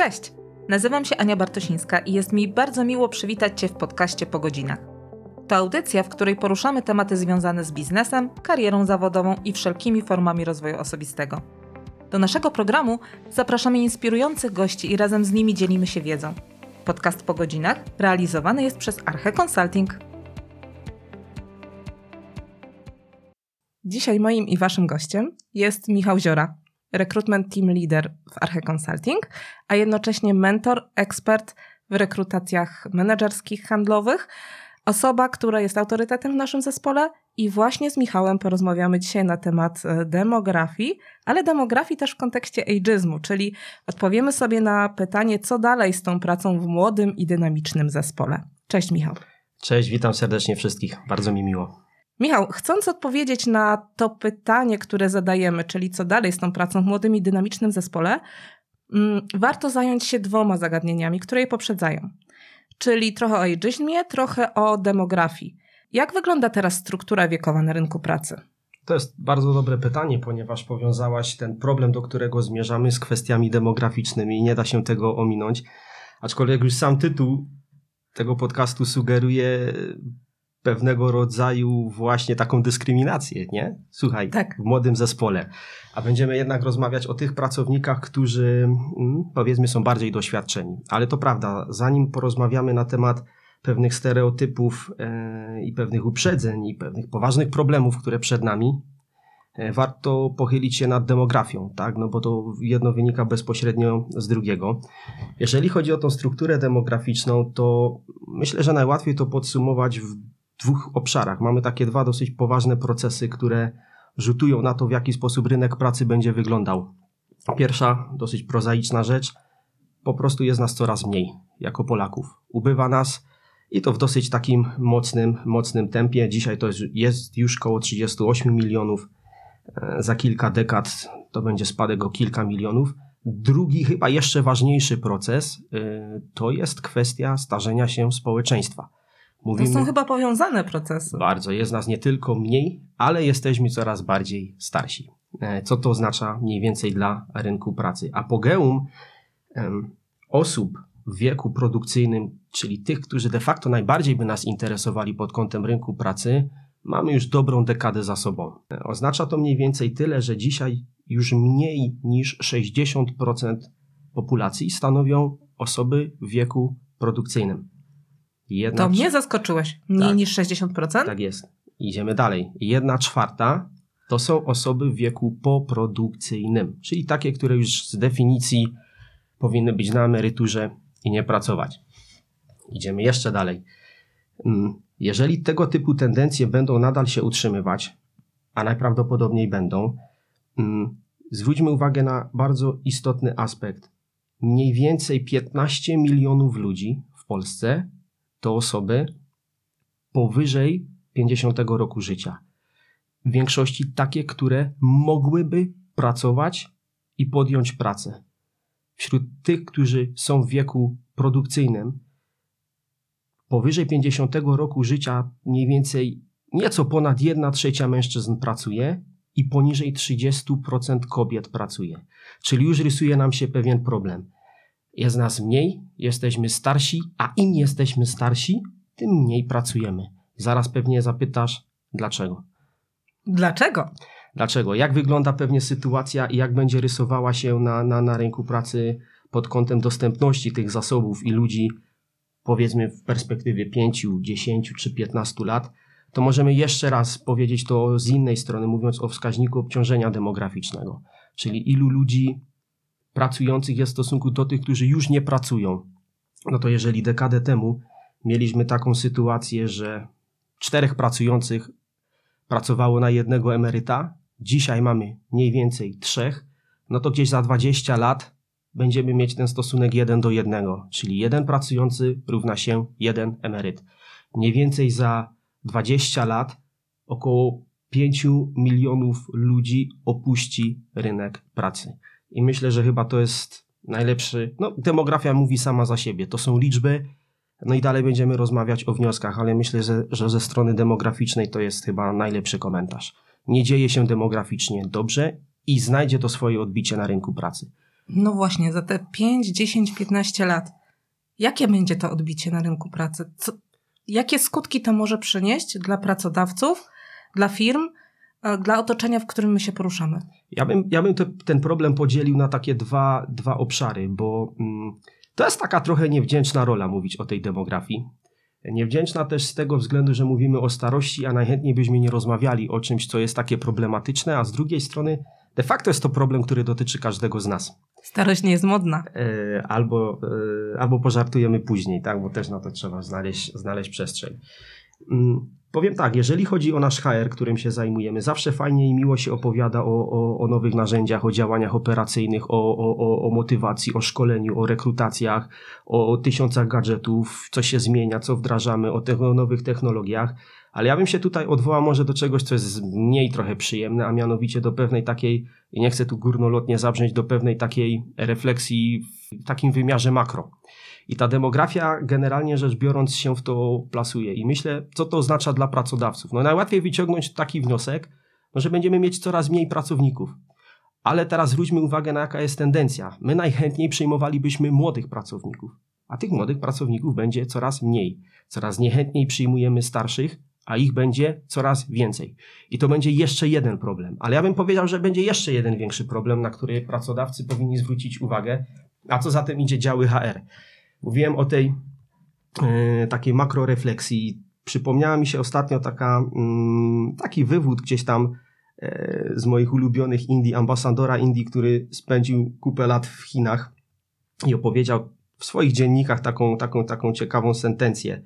Cześć! Nazywam się Ania Bartosińska i jest mi bardzo miło przywitać Cię w podcaście Po godzinach. To audycja, w której poruszamy tematy związane z biznesem, karierą zawodową i wszelkimi formami rozwoju osobistego. Do naszego programu zapraszamy inspirujących gości i razem z nimi dzielimy się wiedzą. Podcast Po godzinach realizowany jest przez Arche Consulting. Dzisiaj moim i Waszym gościem jest Michał Ziora, recruitment team leader w Arche Consulting, a jednocześnie mentor, ekspert w rekrutacjach menedżerskich, handlowych, osoba, która jest autorytetem w naszym zespole i właśnie z Michałem porozmawiamy dzisiaj na temat e, demografii, ale demografii też w kontekście ageizmu, czyli odpowiemy sobie na pytanie, co dalej z tą pracą w młodym i dynamicznym zespole. Cześć Michał. Cześć, witam serdecznie wszystkich. Bardzo mi miło. Michał, chcąc odpowiedzieć na to pytanie, które zadajemy, czyli co dalej z tą pracą w młodym i dynamicznym zespole, mm, warto zająć się dwoma zagadnieniami, które je poprzedzają. Czyli trochę o ageizmie, trochę o demografii. Jak wygląda teraz struktura wiekowa na rynku pracy? To jest bardzo dobre pytanie, ponieważ powiązałaś ten problem, do którego zmierzamy, z kwestiami demograficznymi i nie da się tego ominąć. Aczkolwiek już sam tytuł tego podcastu sugeruje pewnego rodzaju właśnie taką dyskryminację, nie? Słuchaj, tak. w młodym zespole. A będziemy jednak rozmawiać o tych pracownikach, którzy mm, powiedzmy są bardziej doświadczeni. Ale to prawda, zanim porozmawiamy na temat pewnych stereotypów e, i pewnych uprzedzeń i pewnych poważnych problemów, które przed nami, e, warto pochylić się nad demografią, tak? No bo to jedno wynika bezpośrednio z drugiego. Jeżeli chodzi o tą strukturę demograficzną, to myślę, że najłatwiej to podsumować w dwóch obszarach. Mamy takie dwa dosyć poważne procesy, które rzutują na to, w jaki sposób rynek pracy będzie wyglądał. Pierwsza, dosyć prozaiczna rzecz, po prostu jest nas coraz mniej jako Polaków. Ubywa nas i to w dosyć takim mocnym, mocnym tempie. Dzisiaj to jest, już około 38 milionów. E, za kilka dekad to będzie spadek o kilka milionów. Drugi, chyba jeszcze ważniejszy proces, e, to jest kwestia starzenia się społeczeństwa. Mówimy, to są chyba powiązane procesy. Bardzo. Jest nas nie tylko mniej, ale jesteśmy coraz bardziej starsi. E, co to oznacza mniej więcej dla rynku pracy? Apogeum um, osób w wieku produkcyjnym, czyli tych, którzy de facto najbardziej by nas interesowali pod kątem rynku pracy, mamy już dobrą dekadę za sobą. E, oznacza to mniej więcej tyle, że dzisiaj już mniej niż 60% populacji stanowią osoby w wieku produkcyjnym. Jedna to mnie zaskoczyłeś. Mniej tak, niż 60%? Tak jest. Idziemy dalej. Jedna czwarta to są osoby w wieku poprodukcyjnym, czyli takie, które już z definicji powinny być na emeryturze i nie pracować. Idziemy jeszcze dalej. Mm, jeżeli tego typu tendencje będą nadal się utrzymywać, a najprawdopodobniej będą, mm, zwróćmy uwagę na bardzo istotny aspekt. Mniej więcej 15 milionów ludzi w Polsce to osoby powyżej 50 roku życia. W większości takie, które mogłyby pracować i podjąć pracę. Wśród tych, którzy są w wieku produkcyjnym, powyżej 50 roku życia mniej więcej nieco ponad 1 trzecia mężczyzn pracuje i poniżej 30% kobiet pracuje. Czyli już rysuje nam się pewien problem. Jest nas mniej, jesteśmy starsi, a im jesteśmy starsi, tym mniej pracujemy. Zaraz pewnie zapytasz, dlaczego. Dlaczego? Dlaczego? Jak wygląda pewnie sytuacja i jak będzie rysowała się na, na, na rynku pracy pod kątem dostępności tych zasobów i ludzi, powiedzmy w perspektywie 5, 10 czy 15 lat, to możemy jeszcze raz powiedzieć to z innej strony, mówiąc o wskaźniku obciążenia demograficznego, czyli ilu ludzi pracujących jest w stosunku do tych, którzy już nie pracują. No to jeżeli dekadę temu mieliśmy taką sytuację, że czterech pracujących pracowało na jednego emeryta, dzisiaj mamy mniej więcej trzech, no to gdzieś za 20 lat będziemy mieć ten stosunek jeden do jednego, czyli jeden pracujący równa się jeden emeryt. Mniej więcej za 20 lat około 5 milionów ludzi opuści rynek pracy. I myślę, że chyba to jest najlepszy. No, demografia mówi sama za siebie. To są liczby. No i dalej będziemy rozmawiać o wnioskach, ale myślę, że, że ze strony demograficznej to jest chyba najlepszy komentarz. Nie dzieje się demograficznie dobrze i znajdzie to swoje odbicie na rynku pracy. No właśnie, za te 5, 10, 15 lat, jakie będzie to odbicie na rynku pracy? Co, jakie skutki to może przynieść dla pracodawców, dla firm, dla otoczenia, w którym my się poruszamy? Ja bym, ja bym te, ten problem podzielił na takie dwa, dwa obszary, bo mm, to jest taka trochę niewdzięczna rola mówić o tej demografii. Niewdzięczna też z tego względu, że mówimy o starości, a najchętniej byśmy nie rozmawiali o czymś, co jest takie problematyczne, a z drugiej strony de facto jest to problem, który dotyczy każdego z nas. Starość nie jest modna. E, albo, e, albo pożartujemy później, tak? bo też na to trzeba znaleźć, znaleźć przestrzeń. Mm, powiem tak, jeżeli chodzi o nasz HR, którym się zajmujemy, zawsze fajnie i miło się opowiada o, o, o nowych narzędziach, o działaniach operacyjnych, o, o, o motywacji, o szkoleniu, o rekrutacjach, o, o tysiącach gadżetów, co się zmienia, co wdrażamy, o tych nowych technologiach. Ale ja bym się tutaj odwołał może do czegoś, co jest mniej trochę przyjemne, a mianowicie do pewnej takiej, i nie chcę tu górnolotnie zabrzmieć, do pewnej takiej refleksji w takim wymiarze makro. I ta demografia, generalnie rzecz biorąc, się w to plasuje. I myślę, co to oznacza dla pracodawców. No najłatwiej wyciągnąć taki wniosek, no, że będziemy mieć coraz mniej pracowników. Ale teraz zwróćmy uwagę na jaka jest tendencja. My najchętniej przyjmowalibyśmy młodych pracowników, a tych młodych pracowników będzie coraz mniej. Coraz niechętniej przyjmujemy starszych, a ich będzie coraz więcej. I to będzie jeszcze jeden problem. Ale ja bym powiedział, że będzie jeszcze jeden większy problem, na który pracodawcy powinni zwrócić uwagę, a co za tym idzie działy HR. Mówiłem o tej e, takiej makrorefleksji. Przypomniała mi się ostatnio taka, mm, taki wywód gdzieś tam e, z moich ulubionych Indii, ambasadora Indii, który spędził kupę lat w Chinach i opowiedział w swoich dziennikach taką, taką, taką ciekawą sentencję.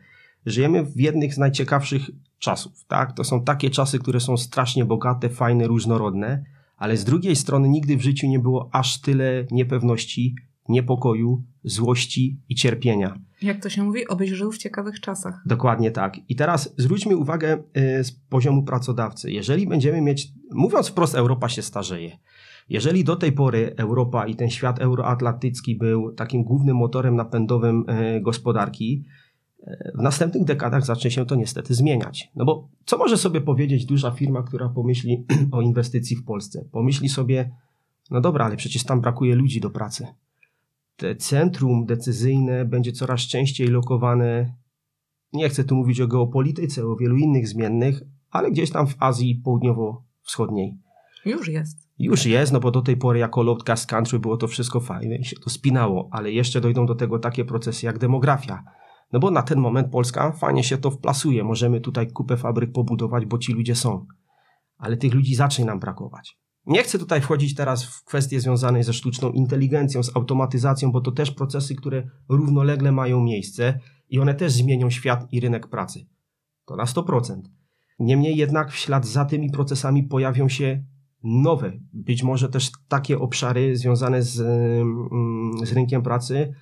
Żyjemy w jednych z najciekawszych czasów, tak? To są takie czasy, które są strasznie bogate, fajne, różnorodne, ale z drugiej strony nigdy w życiu nie było aż tyle niepewności, niepokoju, złości i cierpienia. Jak to się mówi, obyś żył w ciekawych czasach. Dokładnie tak. I teraz zwróćmy uwagę y, z poziomu pracodawcy. Jeżeli będziemy mieć, mówiąc wprost, Europa się starzeje. Jeżeli do tej pory Europa i ten świat euroatlantycki był takim głównym motorem napędowym y, gospodarki, y, w następnych dekadach zacznie się to niestety zmieniać. No bo co może sobie powiedzieć duża firma, która pomyśli o inwestycji w Polsce? Pomyśli sobie, no dobra, ale przecież tam brakuje ludzi do pracy te centrum decyzyjne będzie coraz częściej lokowane, nie chcę tu mówić o geopolityce, o wielu innych zmiennych, ale gdzieś tam w Azji Południowo-Wschodniej. Już jest. Już jest, no bo do tej pory jako Lobcast Country było to wszystko fajne i się to spinało, ale jeszcze dojdą do tego takie procesy jak demografia. No bo na ten moment Polska fajnie się to wplasuje. Możemy tutaj kupę fabryk pobudować, bo ci ludzie są. Ale tych ludzi zacznie nam brakować. Nie chcę tutaj wchodzić teraz w kwestie związane ze sztuczną inteligencją, z automatyzacją, bo to też procesy, które równolegle mają miejsce i one też zmienią świat i rynek pracy. To na 100%. Niemniej jednak w ślad za tymi procesami pojawią się nowe, być może też takie obszary związane z, mm, z rynkiem pracy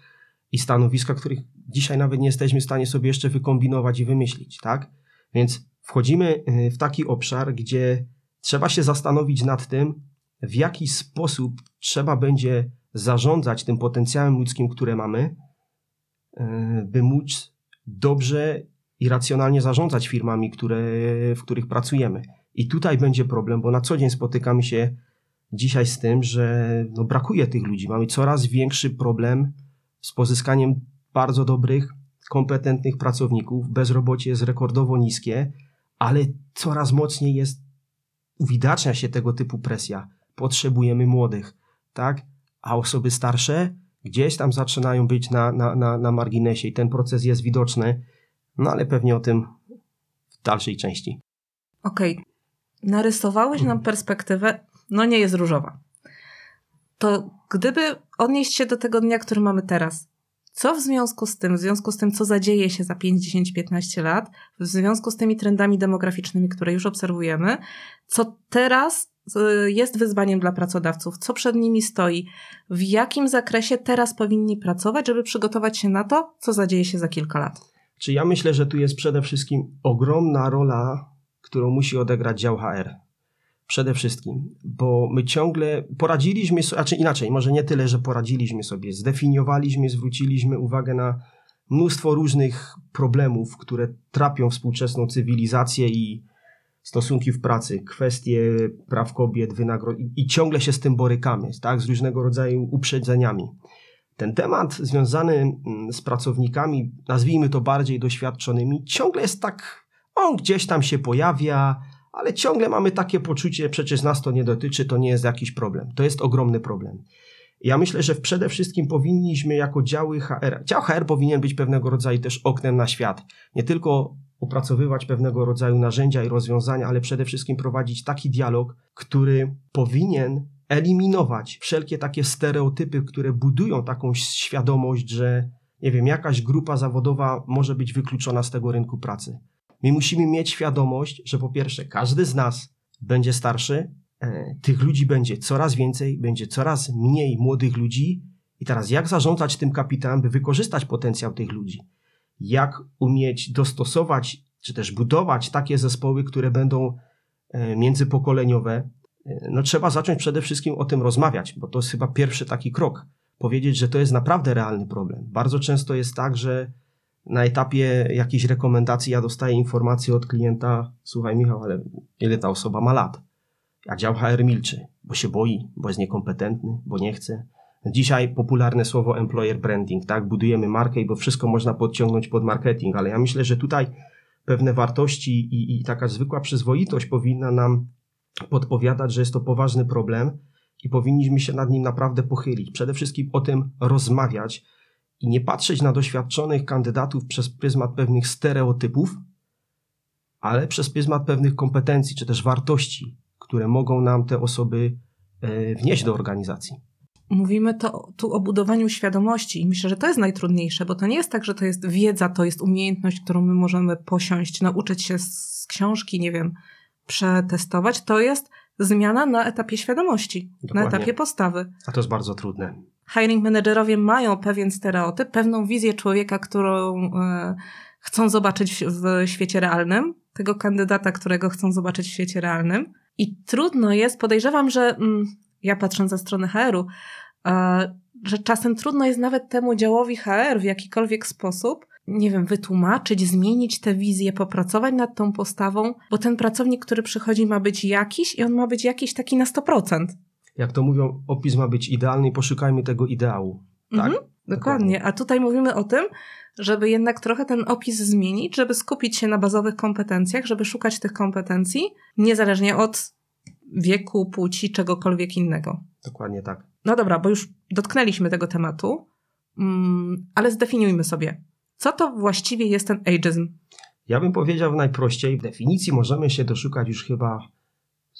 i stanowiska, których dzisiaj nawet nie jesteśmy w stanie sobie jeszcze wykombinować i wymyślić, tak? Więc wchodzimy y, w taki obszar, gdzie trzeba się zastanowić nad tym, w jaki sposób trzeba będzie zarządzać tym potencjałem ludzkim, które mamy, e, by móc dobrze i racjonalnie zarządzać firmami, które, w których pracujemy. I tutaj będzie problem, bo na co dzień spotykamy się dzisiaj z tym, że no brakuje tych ludzi. Mamy coraz większy problem z pozyskaniem bardzo dobrych, kompetentnych pracowników. Bezrobocie jest rekordowo niskie, ale coraz mocniej jest uwidacznia się tego typu presja. Potrzebujemy młodych, tak? A osoby starsze gdzieś tam zaczynają być na, na, na, na marginesie i ten proces jest widoczny, no ale pewnie o tym w dalszej części. Okej. Okay. Narysowałeś nam perspektywę, no nie jest różowa. To gdyby odnieść się do tego dnia, który mamy teraz, co w związku z tym, w związku z tym, co zadzieje się za 5, 10, 15 lat, w związku z tymi trendami demograficznymi, które już obserwujemy, co teraz y, jest wyzwaniem dla pracodawców, co przed nimi stoi, w jakim zakresie teraz powinni pracować, żeby przygotować się na to, co zadzieje się za kilka lat? Czy ja myślę, że tu jest przede wszystkim ogromna rola, którą musi odegrać dział HR. Przede wszystkim, bo my ciągle poradziliśmy sobie, znaczy inaczej, może nie tyle, że poradziliśmy sobie, zdefiniowaliśmy, zwróciliśmy uwagę na mnóstwo różnych problemów, które trapią współczesną cywilizację i stosunki w pracy, kwestie praw kobiet, wynagrodzeń i ciągle się z tym borykamy, tak, z różnego rodzaju uprzedzeniami. Ten temat związany mm, z pracownikami, nazwijmy to bardziej doświadczonymi, ciągle jest tak, on gdzieś tam się pojawia, ale ciągle mamy takie poczucie, przecież nas to nie dotyczy, to nie jest jakiś problem. To jest ogromny problem. Ja myślę, że przede wszystkim powinniśmy jako działy HR, dział HR powinien być pewnego rodzaju też oknem na świat. Nie tylko opracowywać pewnego rodzaju narzędzia i rozwiązania, ale przede wszystkim prowadzić taki dialog, który powinien eliminować wszelkie takie stereotypy, które budują taką świadomość, że nie wiem, jakaś grupa zawodowa może być wykluczona z tego rynku pracy. My musimy mieć świadomość, że po pierwsze, każdy z nas będzie starszy, e, tych ludzi będzie coraz więcej, będzie coraz mniej młodych ludzi. I teraz, jak zarządzać tym kapitałem, by wykorzystać potencjał tych ludzi? Jak umieć dostosować, czy też budować takie zespoły, które będą e, międzypokoleniowe? E, no, trzeba zacząć przede wszystkim o tym rozmawiać, bo to jest chyba pierwszy taki krok. Powiedzieć, że to jest naprawdę realny problem. Bardzo często jest tak, że na etapie jakiejś rekomendacji ja dostaję informację od klienta, słuchaj Michał, ale ile ta osoba ma lat? A dział HR milczy, bo się boi, bo jest niekompetentny, bo nie chce. Dzisiaj popularne słowo employer branding, tak? Budujemy markę i bo wszystko można podciągnąć pod marketing, ale ja myślę, że tutaj pewne wartości i, i taka zwykła przyzwoitość powinna nam podpowiadać, że jest to poważny problem i powinniśmy się nad nim naprawdę pochylić. Przede wszystkim o tym rozmawiać, i nie patrzeć na doświadczonych kandydatów przez pryzmat pewnych stereotypów, ale przez pryzmat pewnych kompetencji czy też wartości, które mogą nam te osoby e, wnieść do organizacji. Mówimy to, tu o budowaniu świadomości i myślę, że to jest najtrudniejsze, bo to nie jest tak, że to jest wiedza, to jest umiejętność, którą my możemy posiąść, nauczyć się z książki, nie wiem, przetestować. To jest zmiana na etapie świadomości, Dokładnie. na etapie postawy. A to jest bardzo trudne hiring managerowie mają pewien stereotyp, pewną wizję człowieka, którą e, chcą zobaczyć w świecie realnym, tego kandydata, którego chcą zobaczyć w świecie realnym. I trudno jest, podejrzewam, że mm, ja patrząc ze strony HR-u, e, że czasem trudno jest nawet temu działowi HR w jakikolwiek sposób, nie wiem, wytłumaczyć, zmienić tę wizję, popracować nad tą postawą, bo ten pracownik, który przychodzi, ma być jakiś i on ma być jakiś taki na 100% jak to mówią, opis ma być idealny i poszukajmy tego ideału. Tak? Mhm, dokładnie. A tutaj mówimy o tym, żeby jednak trochę ten opis zmienić, żeby skupić się na bazowych kompetencjach, żeby szukać tych kompetencji, niezależnie od wieku, płci, czegokolwiek innego. Dokładnie tak. No dobra, bo już dotknęliśmy tego tematu, mm, ale zdefiniujmy sobie, co to właściwie jest ten ageism? Ja bym powiedział najprościej, definicji możemy się doszukać już chyba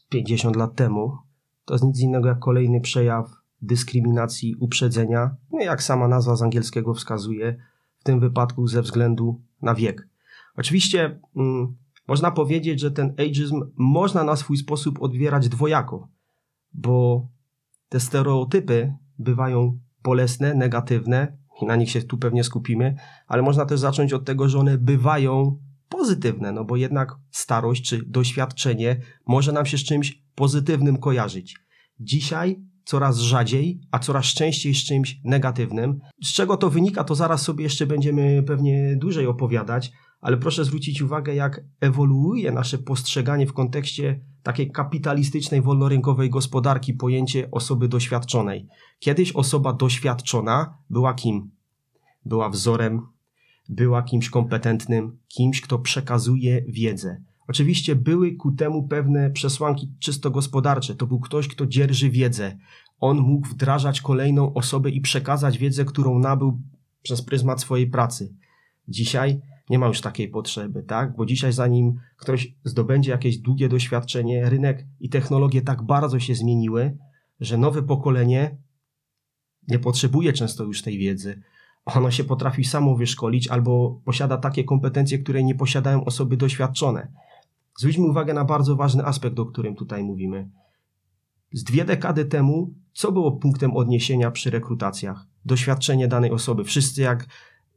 50 lat temu, to jest nic innego jak kolejny przejaw dyskryminacji, uprzedzenia, no jak sama nazwa z angielskiego wskazuje, w tym wypadku ze względu na wiek. Oczywiście mm, można powiedzieć, że ten ageism można na swój sposób odbierać dwojako, bo te stereotypy bywają bolesne, negatywne i na nich się tu pewnie skupimy, ale można też zacząć od tego, że one bywają pozytywne, no bo jednak starość czy doświadczenie może nam się z czymś pozytywnym kojarzyć. Dzisiaj coraz rzadziej, a coraz częściej z czymś negatywnym. Z czego to wynika, to zaraz sobie jeszcze będziemy pewnie dłużej opowiadać, ale proszę zwrócić uwagę, jak ewoluuje nasze postrzeganie w kontekście takiej kapitalistycznej, wolnorynkowej gospodarki pojęcie osoby doświadczonej. Kiedyś osoba doświadczona była kim? Była wzorem, była kimś kompetentnym, kimś, kto przekazuje wiedzę. Oczywiście były ku temu pewne przesłanki czysto gospodarcze. To był ktoś, kto dzierży wiedzę. On mógł wdrażać kolejną osobę i przekazać wiedzę, którą nabył przez pryzmat swojej pracy. Dzisiaj nie ma już takiej potrzeby, tak? Bo dzisiaj, zanim ktoś zdobędzie jakieś długie doświadczenie, rynek i technologie tak bardzo się zmieniły, że nowe pokolenie nie potrzebuje często już tej wiedzy ono się potrafi samo wyszkolić albo posiada takie kompetencje, które nie posiadają osoby doświadczone. Zwróćmy uwagę na bardzo ważny aspekt, o którym tutaj mówimy. Z dwie dekady temu, co było punktem odniesienia przy rekrutacjach? Doświadczenie danej osoby. Wszyscy jak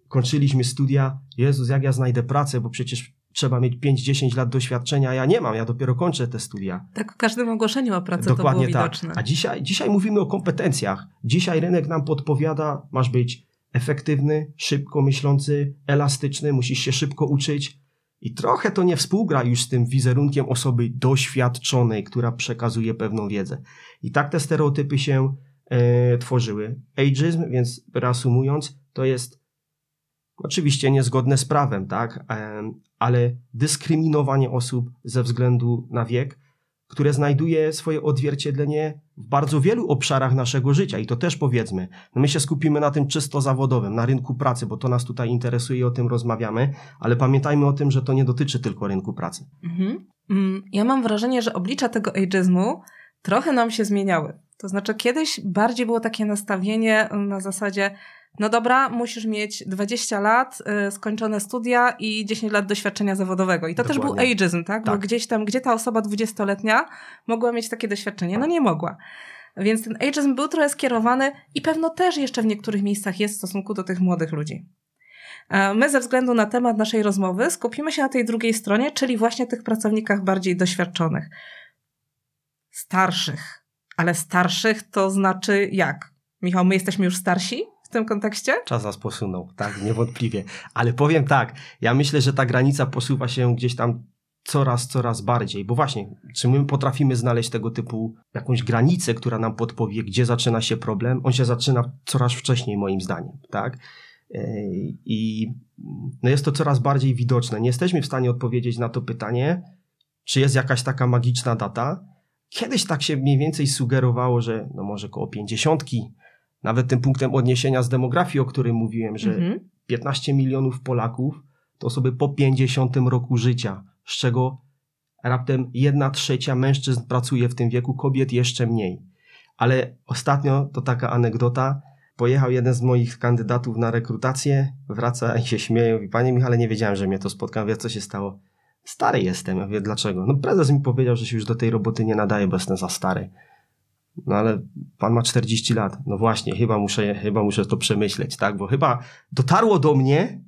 kończyliśmy studia, Jezus, jak ja znajdę pracę, bo przecież trzeba mieć 5-10 lat doświadczenia, a ja nie mam, ja dopiero kończę te studia. Tak w każdym ogłoszeniu o pracę Dokładnie to było tak. widoczne. A dzisiaj, dzisiaj mówimy o kompetencjach. Dzisiaj rynek nam podpowiada, masz być efektywny, szybko myślący, elastyczny, musisz się szybko uczyć. I trochę to nie współgra już z tym wizerunkiem osoby doświadczonej, która przekazuje pewną wiedzę. I tak te stereotypy się e, tworzyły. Ageism, więc reasumując, to jest oczywiście niezgodne z prawem, tak? E, ale dyskryminowanie osób ze względu na wiek, które znajduje swoje odzwierciedlenie w bardzo wielu obszarach naszego życia i to też powiedzmy. No my się skupimy na tym czysto zawodowym, na rynku pracy, bo to nas tutaj interesuje i o tym rozmawiamy, ale pamiętajmy o tym, że to nie dotyczy tylko rynku pracy. Mhm. Mm, ja mam wrażenie, że oblicza tego ageizmu trochę nam się zmieniały. To znaczy kiedyś bardziej było takie nastawienie na zasadzie no dobra, musisz mieć 20 lat, y, skończone studia i 10 lat doświadczenia zawodowego. I to Dokładnie. też był ageism, tak? tak? Bo gdzieś tam, gdzie ta osoba 20-letnia mogła mieć takie doświadczenie? No nie mogła. Więc ten ageism był trochę skierowany i pewno też jeszcze w niektórych miejscach jest w stosunku do tych młodych ludzi. E, my ze względu na temat naszej rozmowy skupimy się na tej drugiej stronie, czyli właśnie tych pracownikach bardziej doświadczonych. Starszych. Ale starszych to znaczy jak? Michał, my jesteśmy już starsi? W tym kontekście? Czas nas posunął, tak, niewątpliwie. Ale powiem tak, ja myślę, że ta granica posuwa się gdzieś tam coraz, coraz bardziej, bo właśnie, czy my potrafimy znaleźć tego typu jakąś granicę, która nam podpowie, gdzie zaczyna się problem? On się zaczyna coraz wcześniej, moim zdaniem, tak? I no jest to coraz bardziej widoczne. Nie jesteśmy w stanie odpowiedzieć na to pytanie, czy jest jakaś taka magiczna data. Kiedyś tak się mniej więcej sugerowało, że no może koło pięćdziesiątki, nawet tym punktem odniesienia z demografii, o którym mówiłem, że mhm. 15 milionów Polaków to osoby po 50 roku życia, z czego raptem jedna trzecia mężczyzn pracuje w tym wieku, kobiet jeszcze mniej. Ale ostatnio to taka anegdota. Pojechał jeden z moich kandydatów na rekrutację, wraca i się śmieje. Mówi, panie Michale, nie wiedziałem, że mnie to spotka. Wie, co się stało? Stary jestem. Ja wiem, dlaczego? No prezes mi powiedział, że się już do tej roboty nie nadaje, bo jestem za stary. No ale pan ma 40 lat. No właśnie, chyba muszę, chyba muszę to przemyśleć, tak? Bo chyba dotarło do mnie,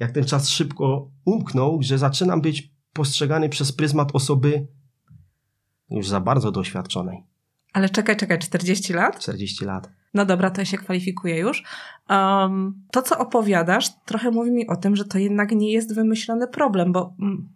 jak ten czas szybko umknął, że zaczynam być postrzegany przez pryzmat osoby już za bardzo doświadczonej. Ale czekaj, czekaj, 40 lat? 40 lat. No dobra, to ja się kwalifikuję już. Um, to, co opowiadasz, trochę mówi mi o tym, że to jednak nie jest wymyślony problem, bo mm,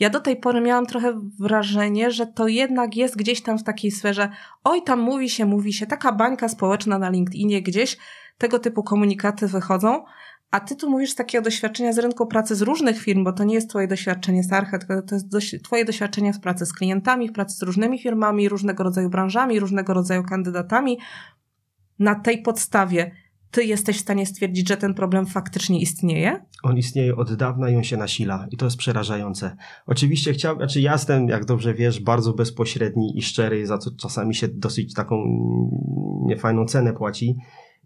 ja do tej pory miałam trochę wrażenie, że to jednak jest gdzieś tam w takiej sferze, oj, tam mówi się, mówi się, taka bańka społeczna na LinkedInie gdzieś, tego typu komunikaty wychodzą, a ty tu mówisz takiego doświadczenia z rynku pracy z różnych firm, bo to nie jest twoje doświadczenie z Archet, to jest dość, twoje doświadczenie w pracy z klientami, w pracy z różnymi firmami, różnego rodzaju branżami, różnego rodzaju kandydatami. Na tej podstawie ty jesteś w stanie stwierdzić, że ten problem faktycznie istnieje? On istnieje od dawna i on się nasila i to jest przerażające. Oczywiście chciałbym, znaczy ja jestem, jak dobrze wiesz, bardzo bezpośredni i szczery, za co czasami się dosyć taką niefajną cenę płaci.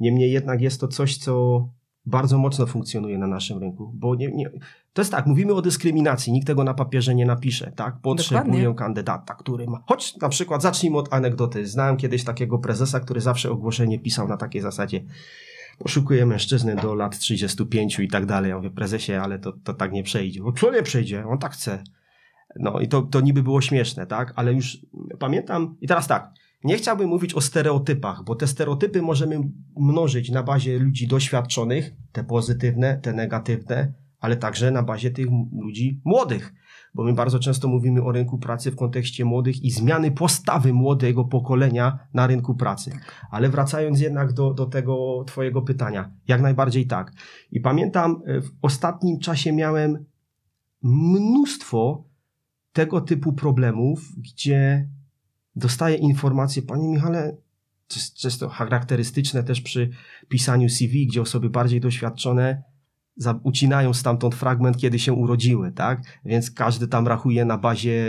Niemniej jednak jest to coś, co bardzo mocno funkcjonuje na naszym rynku, bo nie, nie, to jest tak, mówimy o dyskryminacji, nikt tego na papierze nie napisze, tak? Potrzebuję Dokładnie. kandydata, który ma. Choć na przykład zacznijmy od anegdoty. Znałem kiedyś takiego prezesa, który zawsze ogłoszenie pisał na takiej zasadzie poszukuję mężczyzny do lat 35 i tak dalej. Ja mówię, prezesie, ale to, to tak nie przejdzie. Bo co nie przejdzie? On tak chce. No i to, to niby było śmieszne, tak? Ale już pamiętam, i teraz tak, nie chciałbym mówić o stereotypach, bo te stereotypy możemy mnożyć na bazie ludzi doświadczonych, te pozytywne, te negatywne, ale także na bazie tych ludzi młodych bo my bardzo często mówimy o rynku pracy w kontekście młodych i zmiany postawy młodego pokolenia na rynku pracy. Ale wracając jednak do, do tego Twojego pytania, jak najbardziej tak. I pamiętam, e, w ostatnim czasie miałem mnóstwo tego typu problemów, gdzie dostaję informacje, Panie Michale, to jest to charakterystyczne też przy pisaniu CV, gdzie osoby bardziej doświadczone ucinają stamtąd fragment, kiedy się urodziły, tak? Więc każdy tam rachuje na bazie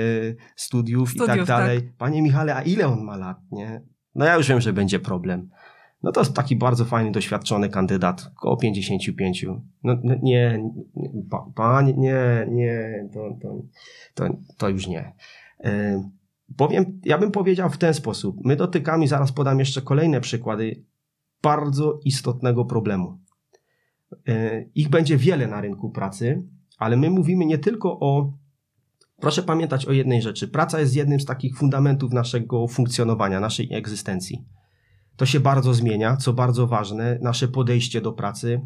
studiów, studiów i tak dalej. Tak. Panie Michale, a ile on ma lat, nie? No ja już wiem, że będzie problem. No to jest taki bardzo fajny, doświadczony kandydat, około 55. No nie, nie panie, nie, nie, to, to, to, to już nie. Yy, powiem, ja bym powiedział w ten sposób. My dotykamy, zaraz podam jeszcze kolejne przykłady, bardzo istotnego problemu. E, ich będzie wiele na rynku pracy, ale my mówimy nie tylko o. Proszę pamiętać o jednej rzeczy. Praca jest jednym z takich fundamentów naszego funkcjonowania, naszej egzystencji. To się bardzo zmienia, co bardzo ważne, nasze podejście do pracy.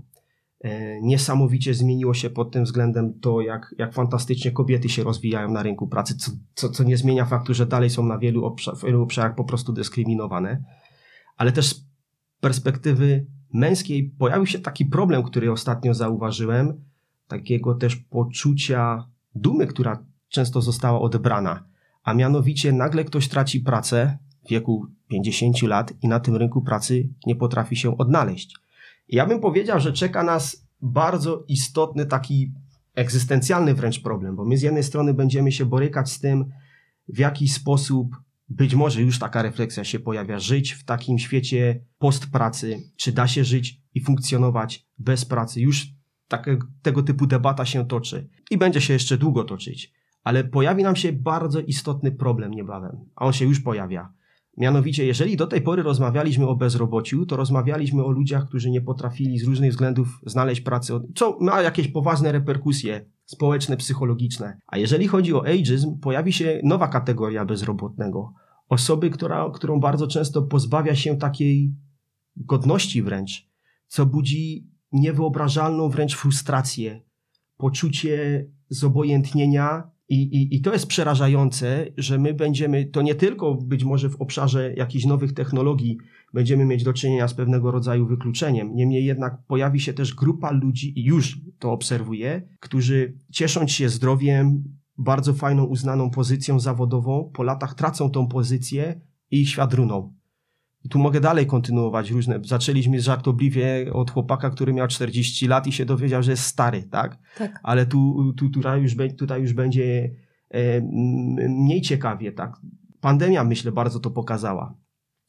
E, niesamowicie zmieniło się pod tym względem to, jak, jak fantastycznie kobiety się rozwijają na rynku pracy, co, co, co nie zmienia faktu, że dalej są na wielu, obszar, wielu obszarach po prostu dyskryminowane. Ale też z perspektywy męskiej pojawił się taki problem, który ostatnio zauważyłem, takiego też poczucia dumy, która często została odebrana. A mianowicie nagle ktoś traci pracę w wieku 50 lat i na tym rynku pracy nie potrafi się odnaleźć. Ja bym powiedział, że czeka nas bardzo istotny, taki egzystencjalny wręcz problem, bo my z jednej strony będziemy się borykać z tym, w jaki sposób być może już taka refleksja się pojawia, żyć w takim świecie postpracy, czy da się żyć i funkcjonować bez pracy. Już tego typu debata się toczy i będzie się jeszcze długo toczyć, ale pojawi nam się bardzo istotny problem niebawem, a on się już pojawia. Mianowicie, jeżeli do tej pory rozmawialiśmy o bezrobociu, to rozmawialiśmy o ludziach, którzy nie potrafili z różnych względów znaleźć pracy, co ma jakieś poważne reperkusje społeczne, psychologiczne. A jeżeli chodzi o ageism, pojawi się nowa kategoria bezrobotnego. Osoby, która, którą bardzo często pozbawia się takiej godności wręcz, co budzi niewyobrażalną wręcz frustrację, poczucie zobojętnienia i, i, I to jest przerażające, że my będziemy, to nie tylko być może w obszarze jakichś nowych technologii będziemy mieć do czynienia z pewnego rodzaju wykluczeniem. Niemniej jednak pojawi się też grupa ludzi, i już to obserwuję, którzy ciesząc się zdrowiem, bardzo fajną, uznaną pozycją zawodową, po latach tracą tą pozycję i ich świat runą. I tu mogę dalej kontynuować różne. Zaczęliśmy żartobliwie od chłopaka, który miał 40 lat i się dowiedział, że jest stary, tak? tak. Ale tu, tu, tutaj, już, tutaj już będzie e, mniej ciekawie, tak? Pandemia, myślę, bardzo to pokazała.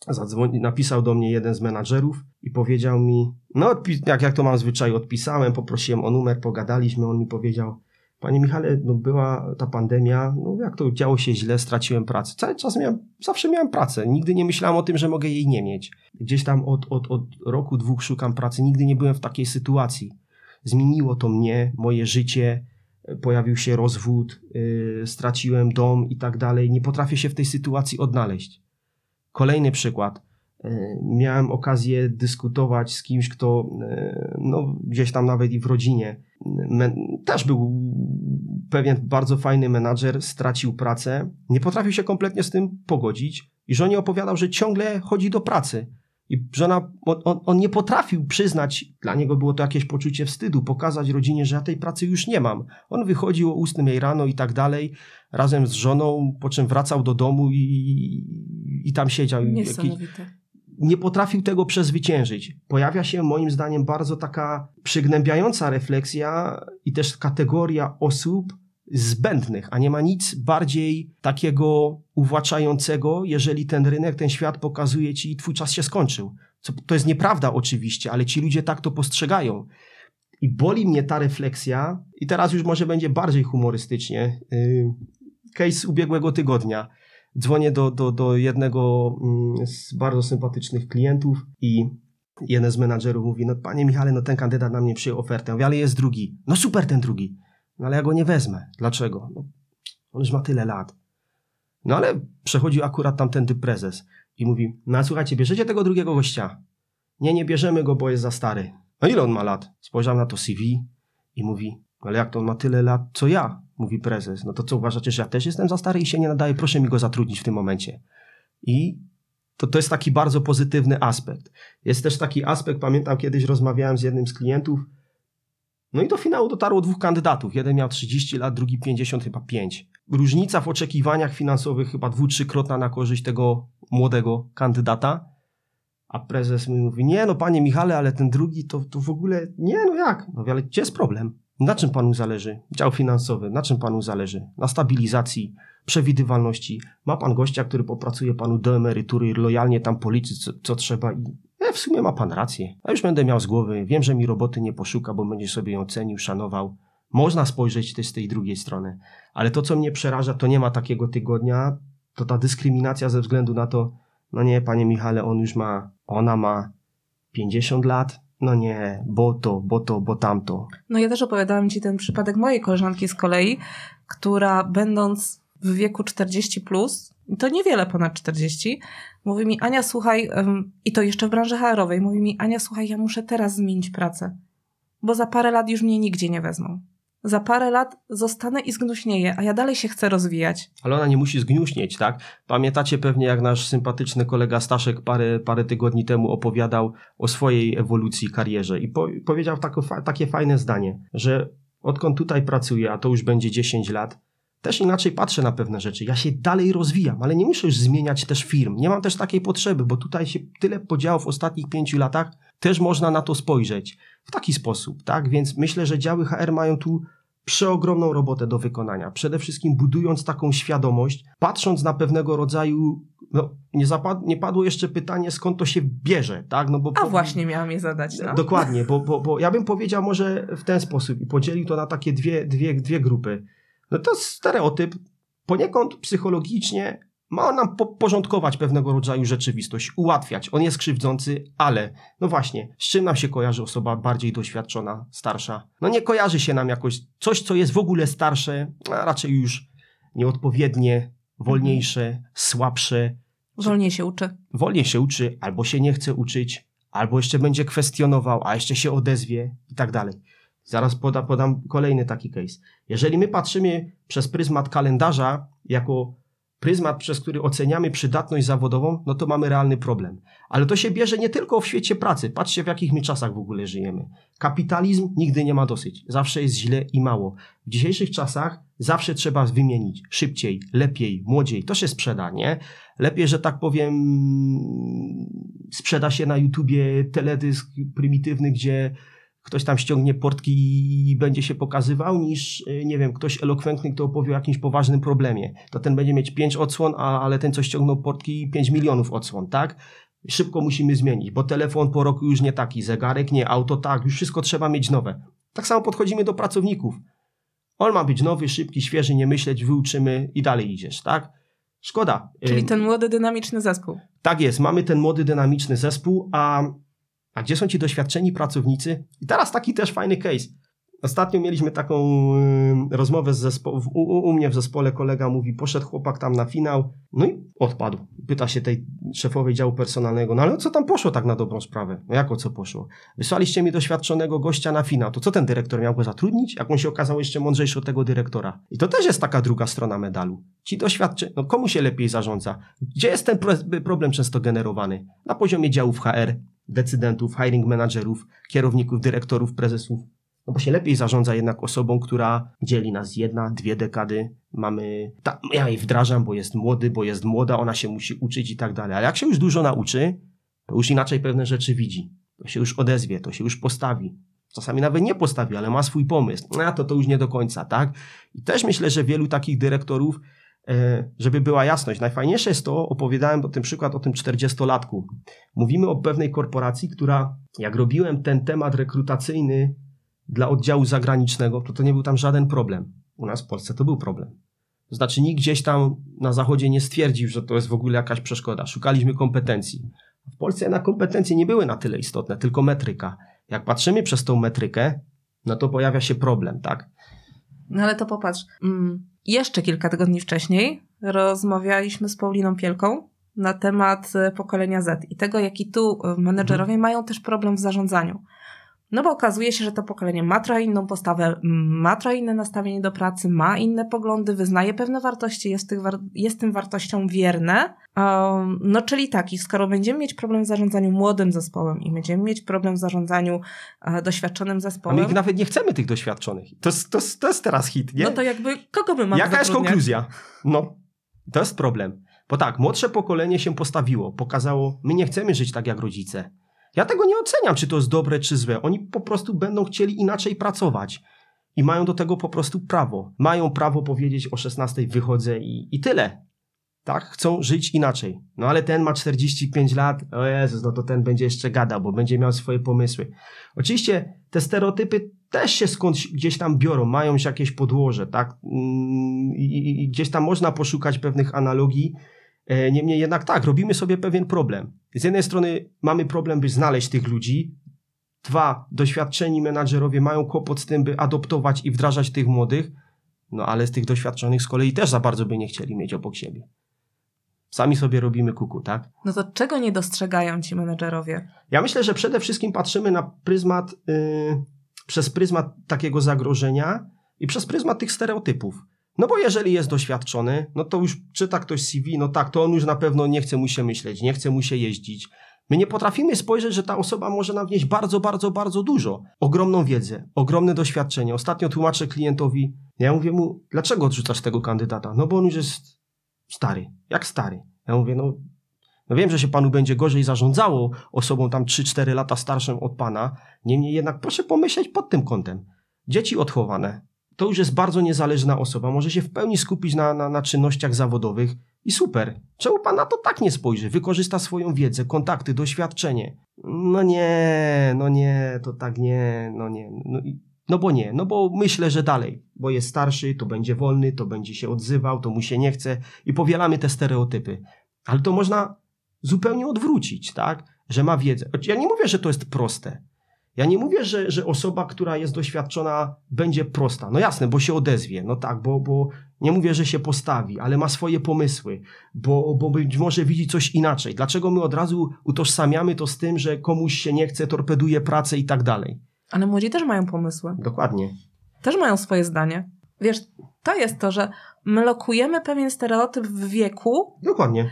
Zadzwoni, napisał do mnie jeden z menadżerów i powiedział mi, no jak, jak to mam zwyczaj, odpisałem, poprosiłem o numer, pogadaliśmy, on mi powiedział, Panie Michale, no była ta pandemia, no jak to działo się źle, straciłem pracę. Cały czas miałem, zawsze miałem pracę, nigdy nie myślałem o tym, że mogę jej nie mieć. Gdzieś tam od, od, od roku, dwóch szukam pracy, nigdy nie byłem w takiej sytuacji. Zmieniło to mnie, moje życie, pojawił się rozwód, yy, straciłem dom i tak dalej. Nie potrafię się w tej sytuacji odnaleźć. Kolejny przykład. Yy, miałem okazję dyskutować z kimś, kto yy, no, gdzieś tam nawet i w rodzinie też był pewien bardzo fajny menadżer, stracił pracę, nie potrafił się kompletnie z tym pogodzić i żonie opowiadał, że ciągle chodzi do pracy. I żona, on, on, nie potrafił przyznać, dla niego było to jakieś poczucie wstydu, pokazać rodzinie, że ja tej pracy już nie mam. On wychodził o 8 jej rano i tak dalej, razem z żoną, po czym wracał do domu i, i tam siedział. Niesamowite nie potrafił tego przezwyciężyć. Pojawia się moim zdaniem bardzo taka przygnębiająca refleksja i też kategoria osób zbędnych, a nie ma nic bardziej takiego uwłaczającego, jeżeli ten rynek, ten świat pokazuje ci, twój czas się skończył. Co, to jest nieprawda oczywiście, ale ci ludzie tak to postrzegają. I boli mnie ta refleksja, i teraz już może będzie bardziej humorystycznie. Yy, case ubiegłego tygodnia dzwonię do, do, do jednego mm, z bardzo sympatycznych klientów i jeden z menadżerów mówi, no panie Michale, no ten kandydat na mnie przyjął ofertę, mówię, ale jest drugi. No super ten drugi. No ale ja go nie wezmę. Dlaczego? No, on już ma tyle lat. No ale przechodził akurat tamtędy prezes i mówi, no słuchajcie, bierzecie tego drugiego gościa. Nie, nie bierzemy go, bo jest za stary. No ile on ma lat? Spojrzał na to CV i mówi, ale jak to on ma tyle lat, co ja? Mówi prezes. No to co uważacie, że ja też jestem za stary i się nie nadaje? Proszę mi go zatrudnić w tym momencie. I to, to jest taki bardzo pozytywny aspekt. Jest też taki aspekt, pamiętam kiedyś rozmawiałem z jednym z klientów, no i do finału dotarło dwóch kandydatów. Jeden miał 30 lat, drugi 50, chyba 5. Różnica w oczekiwaniach finansowych chyba dwu, trzykrotna na korzyść tego młodego kandydata. A prezes mi mówi, nie no panie Michale, ale ten drugi to, to w ogóle, nie no jak? No ale gdzie jest problem? Na czym panu zależy? Dział finansowy, na czym panu zależy? Na stabilizacji, przewidywalności. Ma pan gościa, który popracuje panu do emerytury lojalnie tam policzy, co, co trzeba i e, w sumie ma pan rację. A już będę miał z głowy, wiem, że mi roboty nie poszuka, bo będzie sobie ją cenił, szanował. Można spojrzeć też z tej drugiej strony. Ale to, co mnie przeraża, to nie ma takiego tygodnia, to ta dyskryminacja ze względu na to, no nie, panie Michale, on już ma, ona ma 50 lat, no nie, bo to, bo to, bo tamto. No ja też opowiadałam Ci ten przypadek mojej koleżanki z kolei, która będąc w wieku 40 plus, to niewiele ponad 40, mówi mi, Ania, słuchaj, um, i to jeszcze w branży HR-owej, mówi mi, Ania, słuchaj, ja muszę teraz zmienić pracę. bo za parę lat już mnie nigdzie nie wezmą. Za parę lat zostanę i zgnuśnieję, a ja dalej się chcę rozwijać. Ale ona nie musi zgnuśnieć, tak? Pamiętacie pewnie, jak nasz sympatyczny kolega Staszek parę, parę tygodni temu opowiadał o swojej ewolucji, karierze i po, powiedział tako, takie fajne zdanie, że odkąd tutaj pracuję, a to już będzie 10 lat, też inaczej patrzę na pewne rzeczy. Ja się dalej rozwijam, ale nie muszę już zmieniać też firm. Nie mam też takiej potrzeby, bo tutaj się tyle podziałów w ostatnich pięciu latach, też można na to spojrzeć w taki sposób, tak? Więc myślę, że działy HR mają tu przeogromną robotę do wykonania. Przede wszystkim budując taką świadomość, patrząc na pewnego rodzaju no, nie, zapad, nie padło jeszcze pytanie, skąd to się bierze, tak? No bo A po... właśnie miałam je zadać. No. Dokładnie, bo, bo, bo ja bym powiedział może w ten sposób i podzielił to na takie dwie, dwie, dwie grupy. No to stereotyp poniekąd psychologicznie ma nam porządkować pewnego rodzaju rzeczywistość, ułatwiać. On jest krzywdzący, ale no właśnie, z czym nam się kojarzy osoba bardziej doświadczona, starsza? No nie kojarzy się nam jakoś coś, co jest w ogóle starsze, a raczej już nieodpowiednie, wolniejsze, słabsze. Wolniej się uczy. Wolniej się uczy, albo się nie chce uczyć, albo jeszcze będzie kwestionował, a jeszcze się odezwie i tak dalej. Zaraz poda, podam kolejny taki case. Jeżeli my patrzymy przez pryzmat kalendarza jako pryzmat, przez który oceniamy przydatność zawodową, no to mamy realny problem. Ale to się bierze nie tylko w świecie pracy. Patrzcie, w jakich my czasach w ogóle żyjemy. Kapitalizm nigdy nie ma dosyć. Zawsze jest źle i mało. W dzisiejszych czasach zawsze trzeba wymienić szybciej, lepiej, młodziej. To się sprzeda, nie? Lepiej, że tak powiem, sprzeda się na YouTubie teledysk prymitywny, gdzie ktoś tam ściągnie portki i będzie się pokazywał, niż, y, nie wiem, ktoś elokwentny, kto opowie o jakimś poważnym problemie. To ten będzie mieć pięć odsłon, a, ale ten, co ściągnął portki, pięć milionów odsłon, tak? Szybko musimy zmienić, bo telefon po roku już nie taki, zegarek nie, auto tak, już wszystko trzeba mieć nowe. Tak samo podchodzimy do pracowników. On ma być nowy, szybki, świeży, nie myśleć, wyuczymy i dalej idziesz, tak? Szkoda. Czyli ten młody, dynamiczny zespół. Tak jest, mamy ten młody, dynamiczny zespół, a a gdzie są ci doświadczeni pracownicy? I teraz taki też fajny case. Ostatnio mieliśmy taką y, rozmowę z zespo- u, u, mnie w zespole, kolega mówi, poszedł chłopak tam na finał, no i odpadł. Pyta się tej szefowej działu personalnego, no ale co tam poszło tak na dobrą sprawę? No jako co poszło? Wysłaliście mi doświadczonego gościa na finał, to co ten dyrektor miał go zatrudnić? Jak on się okazał jeszcze mądrzejszy od tego dyrektora? I to też jest taka druga strona medalu. Ci doświadczeni, no komu się lepiej zarządza? Gdzie jest ten problem często generowany? Na poziomie działów HR, decydentów, hiring managerów, kierowników, dyrektorów, prezesów. No bo się lepiej zarządza jednak osobą, która dzieli nas jedna, dwie dekady. Mamy, ta, ja jej wdrażam, bo jest młody, bo jest młoda, ona się musi uczyć i tak dalej. Ale jak się już dużo nauczy, to już inaczej pewne rzeczy widzi. To się już odezwie, to się już postawi. Czasami nawet nie postawi, ale ma swój pomysł. No to to już nie do końca, tak? I też myślę, że wielu takich dyrektorów żeby była jasność, najfajniejsze jest to, opowiadałem o tym przykład o tym 40-latku. Mówimy o pewnej korporacji, która, jak robiłem ten temat rekrutacyjny dla oddziału zagranicznego, to to nie był tam żaden problem. U nas w Polsce to był problem. To znaczy nikt gdzieś tam na zachodzie nie stwierdził, że to jest w ogóle jakaś przeszkoda. Szukaliśmy kompetencji. W Polsce na kompetencje nie były na tyle istotne, tylko metryka. Jak patrzymy przez tą metrykę, no to pojawia się problem, tak? No ale to popatrz. Mm, jeszcze kilka tygodni wcześniej rozmawialiśmy z Pauliną Pielką na temat e, pokolenia Z i tego, jaki tu e, menedżerowie mhm. mają też problem w zarządzaniu. No bo okazuje się, że to pokolenie ma trochę inną postawę, ma trochę inne nastawienie do pracy, ma inne poglądy, wyznaje pewne wartości, jest, tych war jest tym wartościom wierne. Um, no czyli taki, skoro będziemy mieć problem w zarządzaniu młodym zespołem i będziemy mieć problem w zarządzaniu e, doświadczonym zespołem. A my nawet nie chcemy tych doświadczonych. To jest, to, to jest teraz hit, nie? No to jakby kogo my mamy Jaka jest konkluzja? No, to jest problem. Bo tak, młodsze pokolenie się postawiło, pokazało, my nie chcemy żyć tak jak rodzice. Ja tego nie oceniam, czy to jest dobre, czy złe. Oni po prostu będą chcieli inaczej pracować. I mają do tego po prostu prawo. Mają prawo powiedzieć o 16 wychodzę i, i tyle. Tak? Chcą żyć inaczej. No ale ten ma 45 lat, o Jezus, no to ten będzie jeszcze gadał, bo będzie miał swoje pomysły. Oczywiście te stereotypy też się skądś gdzieś tam biorą, mają jakieś podłoże, tak? Mm, I, i gdzieś tam można poszukać pewnych analogii, niemniej jednak tak, robimy sobie pewien problem. Z jednej strony mamy problem, by znaleźć tych ludzi. Dwa, doświadczeni menadżerowie mają kłopot z tym, by adoptować i wdrażać tych młodych. No ale z tych doświadczonych z kolei też za bardzo by nie chcieli mieć obok siebie. Sami sobie robimy kuku, tak? No to czego nie dostrzegają ci menedżerowie? Ja myślę, że przede wszystkim patrzymy na pryzmat yy, przez pryzmat takiego zagrożenia i przez pryzmat tych stereotypów. No bo jeżeli jest doświadczony, no to już czyta ktoś CV, no tak, to on już na pewno nie chce mu się myśleć, nie chce mu się jeździć. My nie potrafimy spojrzeć, że ta osoba może nam wnieść bardzo, bardzo, bardzo dużo. Ogromną wiedzę, ogromne doświadczenie. Ostatnio tłumaczę klientowi, ja mówię mu, dlaczego odrzucasz tego kandydata? No bo on już jest stary. Jak stary? Ja mówię, no, no wiem, że się panu będzie gorzej zarządzało osobą tam 3-4 lata starszą od pana. Niemniej jednak proszę pomyśleć pod tym kątem. Dzieci odchowane, to już jest bardzo niezależna osoba, może się w pełni skupić na, na, na czynnościach zawodowych i super. Czemu pan na to tak nie spojrzy? Wykorzysta swoją wiedzę, kontakty, doświadczenie. No nie, no nie, to tak nie, no nie. No, no bo nie, no bo myślę, że dalej, bo jest starszy, to będzie wolny, to będzie się odzywał, to mu się nie chce i powielamy te stereotypy. Ale to można zupełnie odwrócić, tak? Że ma wiedzę. Ja nie mówię, że to jest proste. Ja nie mówię, że, że osoba, która jest doświadczona, będzie prosta. No jasne, bo się odezwie, no tak, bo, bo nie mówię, że się postawi, ale ma swoje pomysły, bo, bo być może widzi coś inaczej. Dlaczego my od razu utożsamiamy to z tym, że komuś się nie chce, torpeduje pracę i tak dalej? Ale młodzi też mają pomysły. Dokładnie. Też mają swoje zdanie. Wiesz, to jest to, że my lokujemy pewien stereotyp w wieku. Dokładnie.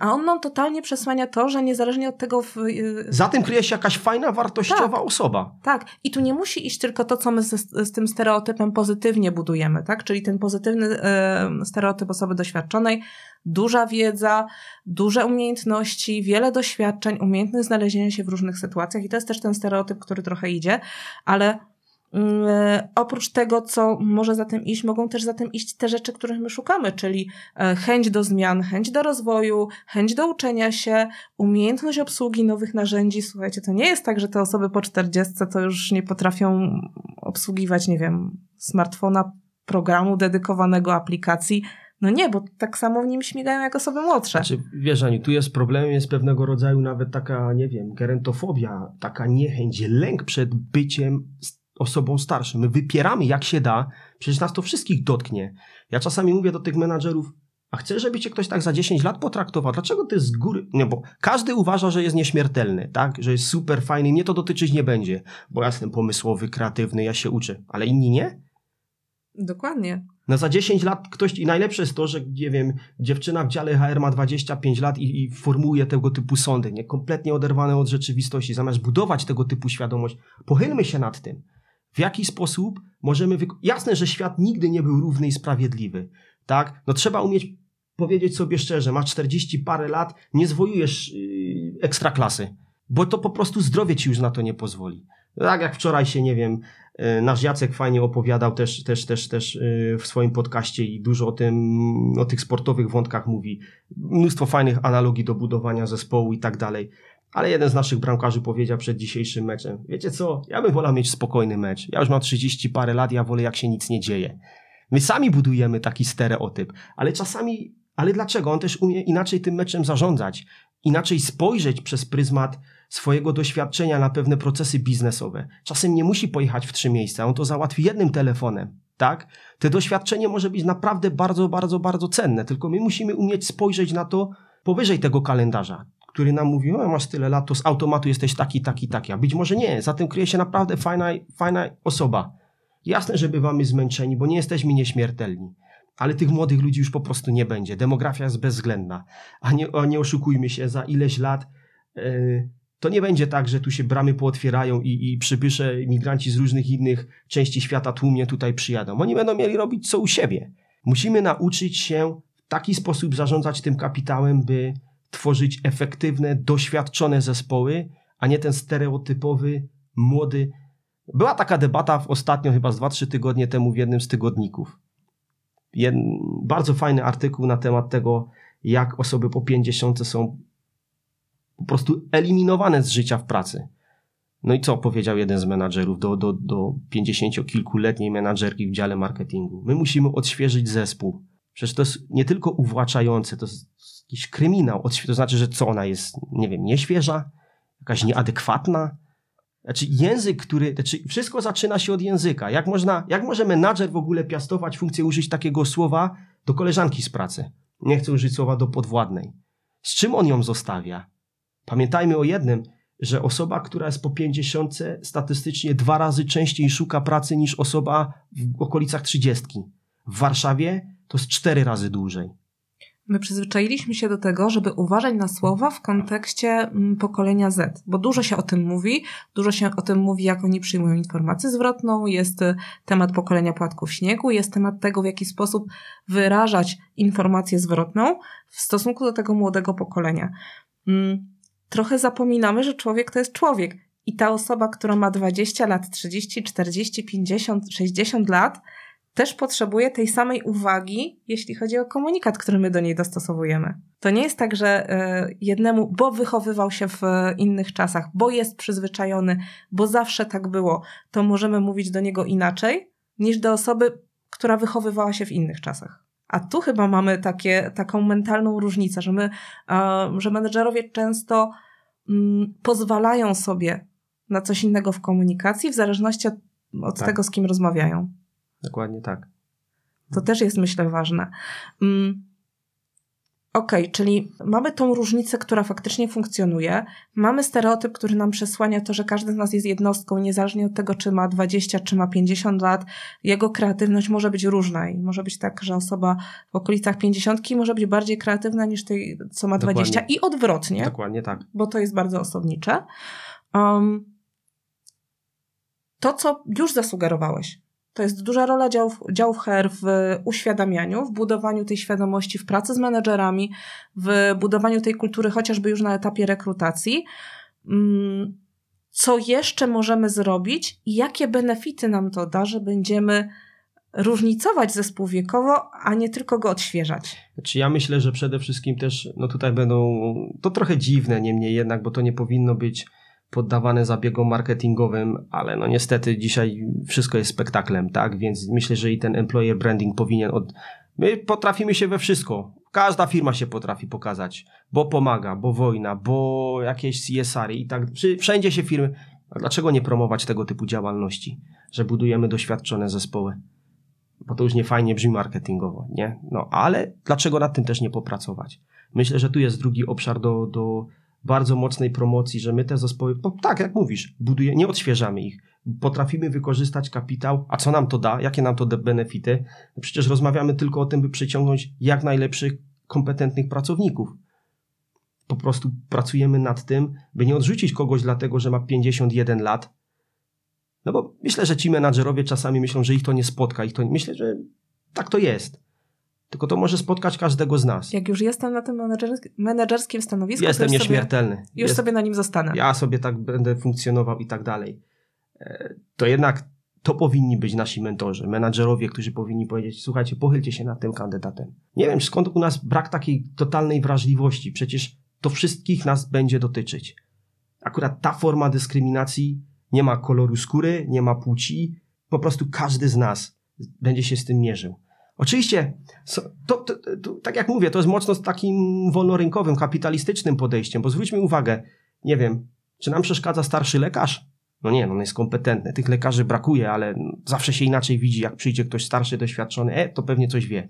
a on nam totalnie przesłania to, że niezależnie od tego. W, y, Za tym kryje się jakaś fajna, wartościowa tak, osoba. Tak. I tu nie musi iść tylko to, co my z, z tym stereotypem pozytywnie budujemy, tak? Czyli ten pozytywny stereotyp osoby doświadczonej, duża wiedza, duże umiejętności, wiele doświadczeń, umiejętność znalezienia się w różnych sytuacjach. I to jest też ten stereotyp, który trochę idzie, ale oprócz tego, co może za tym iść, mogą też za tym iść te rzeczy, których my szukamy, czyli e, chęć do zmian, chęć do rozwoju, chęć do uczenia się, umiejętność obsługi nowych narzędzi. Słuchajcie, to nie jest tak, że te osoby po 40 to już nie potrafią obsługiwać, nie wiem, smartfona, programu dedykowanego aplikacji. No nie, bo tak samo w nim śmigają jak osoby młodsze. Znaczy, wiesz, Ani, tu jest problemem, jest pewnego rodzaju nawet taka, nie wiem, gerentofobia, taka niechęć, lęk przed byciem osobą starszą. My wypieramy jak się da, przecież nas to wszystkich dotknie. Ja czasami mówię do tych menadżerów, a chcę, żeby cię ktoś tak za 10 lat potraktował. Dlaczego ty z góry... Nie, bo każdy uważa, że jest nieśmiertelny, tak? Że jest super fajny. Mnie to dotyczyć nie będzie, bo ja jestem pomysłowy, kreatywny, ja się uczę. Ale inni nie? Dokładnie. No za 10 lat ktoś, i najlepsze jest to, że nie wiem, dziewczyna w dziale HR ma 25 lat i, i formułuje tego typu sądy, nie? Kompletnie oderwane od rzeczywistości. Zamiast budować tego typu świadomość, pochylmy się nad tym w jaki sposób możemy. Wyko- Jasne, że świat nigdy nie był równy i sprawiedliwy. Tak? No trzeba umieć powiedzieć sobie szczerze, masz 40 parę lat, nie zwojujesz yy, ekstraklasy, bo to po prostu zdrowie ci już na to nie pozwoli. Tak jak wczoraj się, nie wiem, yy, nasz Jacek fajnie opowiadał też, też, też, też yy, w swoim podcaście i dużo o tym, o tych sportowych wątkach mówi. Mnóstwo fajnych analogii do budowania zespołu i tak dalej. Ale jeden z naszych bramkarzy powiedział przed dzisiejszym meczem, wiecie co, ja bym wolał mieć spokojny mecz. Ja już mam 30 parę lat, ja wolę jak się nic nie dzieje. My sami budujemy taki stereotyp, ale czasami, ale dlaczego? On też umie inaczej tym meczem zarządzać, inaczej spojrzeć przez pryzmat swojego doświadczenia na pewne procesy biznesowe. Czasem nie musi pojechać w trzy miejsca, on to załatwi jednym telefonem, tak? To doświadczenie może być naprawdę bardzo, bardzo, bardzo cenne, tylko my musimy umieć spojrzeć na to powyżej tego kalendarza który nam mówi, o masz tyle lat, to z automatu jesteś taki, taki, taki. A być może nie, za tym kryje się naprawdę fajna, fajna osoba. Jasne, że bywamy zmęczeni, bo nie jesteśmy nieśmiertelni. Ale tych młodych ludzi już po prostu nie będzie. Demografia jest bezwzględna. A nie, a nie oszukujmy się, za ileś lat yy, to nie będzie tak, że tu się bramy pootwierają i, i przybysze, migranci z różnych innych części świata tłumnie tutaj przyjadą. Oni będą mieli robić co u siebie. Musimy nauczyć się w taki sposób zarządzać tym kapitałem, by tworzyć efektywne, doświadczone zespoły, a nie ten stereotypowy, młody. Była taka debata w ostatnio, chyba z 2-3 tygodnie temu w jednym z tygodników. Jed... Bardzo fajny artykuł na temat tego, jak osoby po 50 są po prostu eliminowane z życia w pracy. No i co powiedział jeden z menadżerów do, do, do 50-kilkuletniej menadżerki w dziale marketingu? My musimy odświeżyć zespół. Przecież to jest nie tylko uwłaczające, to jest jakiś kryminał. To znaczy, że co ona jest, nie wiem, nieświeża, jakaś nieadekwatna. Znaczy język, który, znaczy wszystko zaczyna się od języka. Jak można, jak może menadżer w ogóle piastować funkcję użyć takiego słowa do koleżanki z pracy? Nie chcę użyć słowa do podwładnej. Z czym on ją zostawia? Pamiętajmy o jednym, że osoba, która jest po 50 statystycznie dwa razy częściej szuka pracy niż osoba w okolicach 30. W Warszawie to jest cztery razy dłużej. My przyzwyczailiśmy się do tego, żeby uważać na słowa w kontekście mm, pokolenia Z, bo dużo się o tym mówi, dużo się o tym mówi, jak oni przyjmują informację zwrotną, jest y, temat pokolenia płatków śniegu, jest temat tego, w jaki sposób wyrażać informację zwrotną w stosunku do tego młodego pokolenia. Mm, trochę zapominamy, że człowiek to jest człowiek i ta osoba, która ma 20 lat, 30, 40, 50, 60 lat, też potrzebuje tej samej uwagi, jeśli chodzi o komunikat, który my do niej dostosowujemy. To nie jest tak, że e, jednemu, bo wychowywał się w innych czasach, bo jest przyzwyczajony, bo zawsze tak było, to możemy mówić do niego inaczej niż do osoby, która wychowywała się w innych czasach. A tu chyba mamy takie, taką mentalną różnicę, że my, e, że menedżerowie często mm, pozwalają sobie na coś innego w komunikacji, w zależności od, od tak. tego, z kim rozmawiają. Dokładnie tak. To też jest, myślę, ważne. Mm. Okej, okay, czyli mamy tą różnicę, która faktycznie funkcjonuje. Mamy stereotyp, który nam przesłania to, że każdy z nas jest jednostką, niezależnie od tego, czy ma 20, czy ma 50 lat. Jego kreatywność może być różna i może być tak, że osoba w okolicach 50 może być bardziej kreatywna niż tej, co ma Dokładnie. 20 i odwrotnie. Dokładnie tak. Bo to jest bardzo osobnicze. Um, to, co już zasugerowałeś, to jest duża rola działów, działów HR w uświadamianiu, w budowaniu tej świadomości, w pracy z menedżerami, w budowaniu tej kultury chociażby już na etapie rekrutacji. Mm, co jeszcze możemy zrobić i jakie benefity nam to da, że będziemy różnicować zespół wiekowo, a nie tylko go odświeżać. Znaczy ja myślę, że przede wszystkim też, no tutaj będą, to trochę dziwne niemniej jednak, bo to nie powinno być poddawane zabiegom marketingowym, ale no niestety dzisiaj wszystko jest spektaklem, tak? Więc myślę, że i ten employer branding powinien od... My potrafimy się we wszystko. Każda firma się potrafi pokazać, bo pomaga, bo wojna, bo jakieś CSR i tak. Wszędzie się firmy. A dlaczego nie promować tego typu działalności, że budujemy doświadczone zespoły? Bo to już nie fajnie brzmi marketingowo, nie? No ale dlaczego nad tym też nie popracować? Myślę, że tu jest drugi obszar do, do, bardzo mocnej promocji, że my te zespoły, no tak jak mówisz, buduje, nie odświeżamy ich. Potrafimy wykorzystać kapitał, a co nam to da, jakie nam to da benefity? No przecież rozmawiamy tylko o tym, by przyciągnąć jak najlepszych, kompetentnych pracowników. Po prostu pracujemy nad tym, by nie odrzucić kogoś dlatego, że ma 51 lat. No bo myślę, że ci menadżerowie czasami myślą, że ich to nie spotka. Ich to, myślę, że tak to jest. Tylko to może spotkać każdego z nas. Jak już jestem na tym menedżerskim stanowisku, jestem to już nieśmiertelny. Sobie, już Jest, sobie na nim zostanę. Ja sobie tak będę funkcjonował i tak dalej. E, to jednak to powinni być nasi mentorzy, menadżerowie, którzy powinni powiedzieć: Słuchajcie, pochylcie się nad tym kandydatem. Nie wiem, skąd u nas brak takiej totalnej wrażliwości. Przecież to wszystkich nas będzie dotyczyć. Akurat ta forma dyskryminacji nie ma koloru skóry, nie ma płci. Po prostu każdy z nas będzie się z tym mierzył. Oczywiście, to, to, to, tak jak mówię, to jest mocno z takim wolnorynkowym, kapitalistycznym podejściem, bo zwróćmy uwagę, nie wiem, czy nam przeszkadza starszy lekarz? No nie, no on jest kompetentny. Tych lekarzy brakuje, ale zawsze się inaczej widzi, jak przyjdzie ktoś starszy, doświadczony, e, to pewnie coś wie.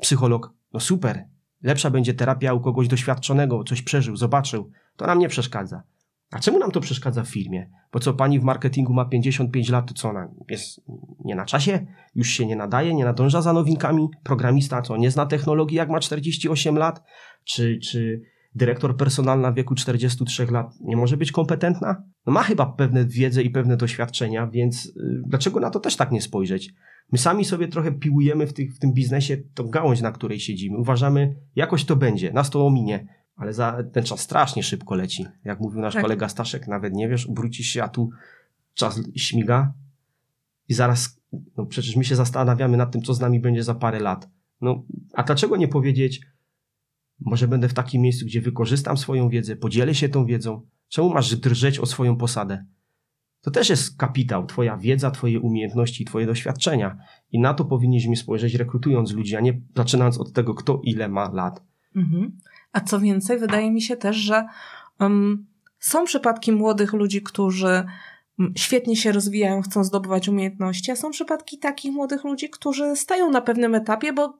Psycholog, no super. Lepsza będzie terapia u kogoś doświadczonego, coś przeżył, zobaczył. To nam nie przeszkadza. A czemu nam to przeszkadza w firmie? Bo co pani w marketingu ma 55 lat, to co ona jest nie na czasie? Już się nie nadaje, nie nadąża za nowinkami? Programista co, nie zna technologii jak ma 48 lat? Czy, czy dyrektor personalna w wieku 43 lat nie może być kompetentna? No ma chyba pewne wiedzę i pewne doświadczenia, więc yy, dlaczego na to też tak nie spojrzeć? My sami sobie trochę piłujemy w, tych, w tym biznesie tą gałąź, na której siedzimy. Uważamy, jakoś to będzie, nas to ominie ale za, ten czas strasznie szybko leci. Jak mówił nasz tak. kolega Staszek, nawet nie wiesz, obrócisz się, a tu czas śmiga i zaraz, no przecież my się zastanawiamy nad tym, co z nami będzie za parę lat. No, a dlaczego nie powiedzieć, może będę w takim miejscu, gdzie wykorzystam swoją wiedzę, podzielę się tą wiedzą. Czemu masz drżeć o swoją posadę? To też jest kapitał, twoja wiedza, twoje umiejętności, twoje doświadczenia. I na to powinniśmy spojrzeć, rekrutując ludzi, a nie zaczynając od tego, kto ile ma lat. Mhm. A co więcej, wydaje mi się też, że um, są przypadki młodych ludzi, którzy świetnie się rozwijają, chcą zdobywać umiejętności, a są przypadki takich młodych ludzi, którzy stają na pewnym etapie, bo